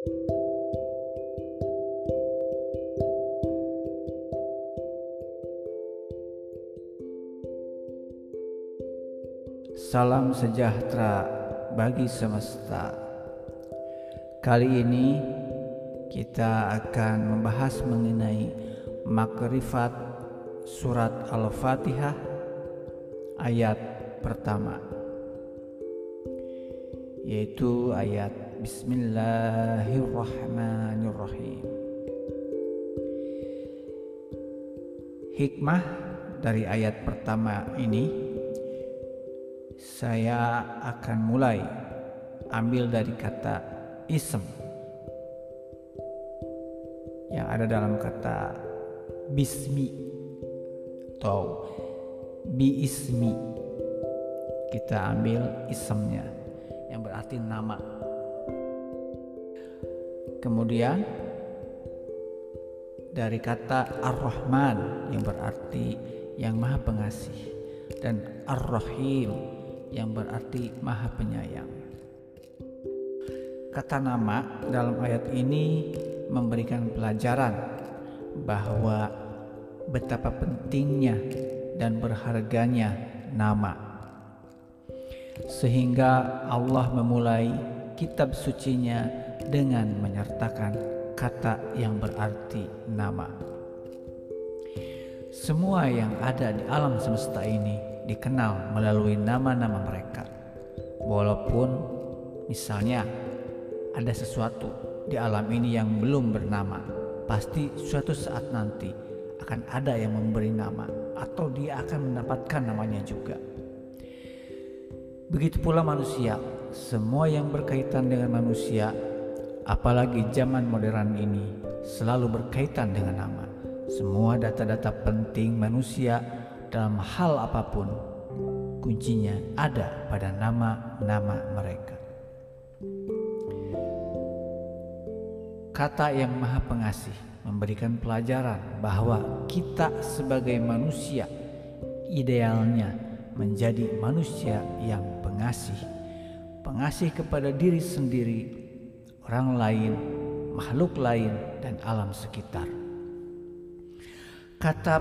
Salam sejahtera bagi semesta. Kali ini kita akan membahas mengenai makrifat surat Al-Fatihah ayat pertama yaitu ayat Bismillahirrahmanirrahim. Hikmah dari ayat pertama ini saya akan mulai ambil dari kata ism. Yang ada dalam kata bismi atau biismi. Kita ambil ismnya yang berarti nama kemudian dari kata ar-Rahman yang berarti yang maha pengasih dan ar-Rahim yang berarti Maha Penyayang. Kata nama dalam ayat ini memberikan pelajaran bahwa betapa pentingnya dan berharganya nama. Sehingga Allah memulai kitab sucinya dengan menyertakan kata yang berarti nama. Semua yang ada di alam semesta ini dikenal melalui nama-nama mereka. Walaupun misalnya ada sesuatu di alam ini yang belum bernama, pasti suatu saat nanti akan ada yang memberi nama atau dia akan mendapatkan namanya juga. Begitu pula manusia, semua yang berkaitan dengan manusia, apalagi zaman modern ini, selalu berkaitan dengan nama. Semua data-data penting manusia dalam hal apa pun, kuncinya ada pada nama-nama mereka. Kata yang Maha Pengasih memberikan pelajaran bahwa kita sebagai manusia idealnya menjadi manusia yang pengasih, pengasih kepada diri sendiri, orang lain, makhluk lain, dan alam sekitar. Kata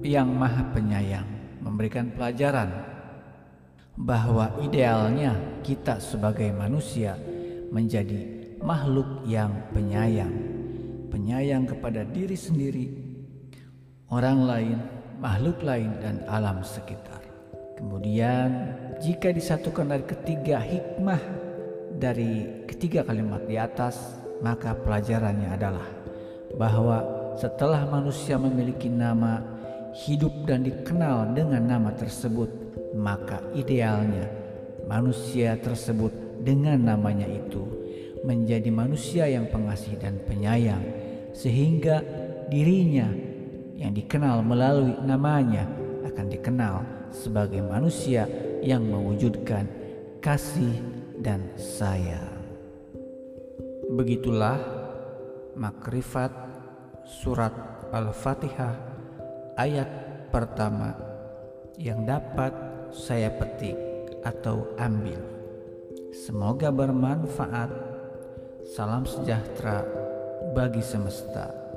yang Maha Penyayang memberikan pelajaran bahwa idealnya kita sebagai manusia menjadi makhluk yang penyayang, penyayang kepada diri sendiri, orang lain, makhluk lain, dan alam sekitar. Kemudian, jika disatukan dari ketiga hikmah dari ketiga kalimat di atas, maka pelajarannya adalah bahwa setelah manusia memiliki nama, hidup dan dikenal dengan nama tersebut, maka idealnya manusia tersebut dengan namanya itu menjadi manusia yang pengasih dan penyayang, sehingga dirinya yang dikenal melalui namanya akan dikenal sebagai manusia yang mewujudkan kasih dan sayang. Begitulah makrifat surat Al-Fatihah ayat pertama yang dapat saya petik atau ambil. Semoga bermanfaat. Salam sejahtera bagi semesta.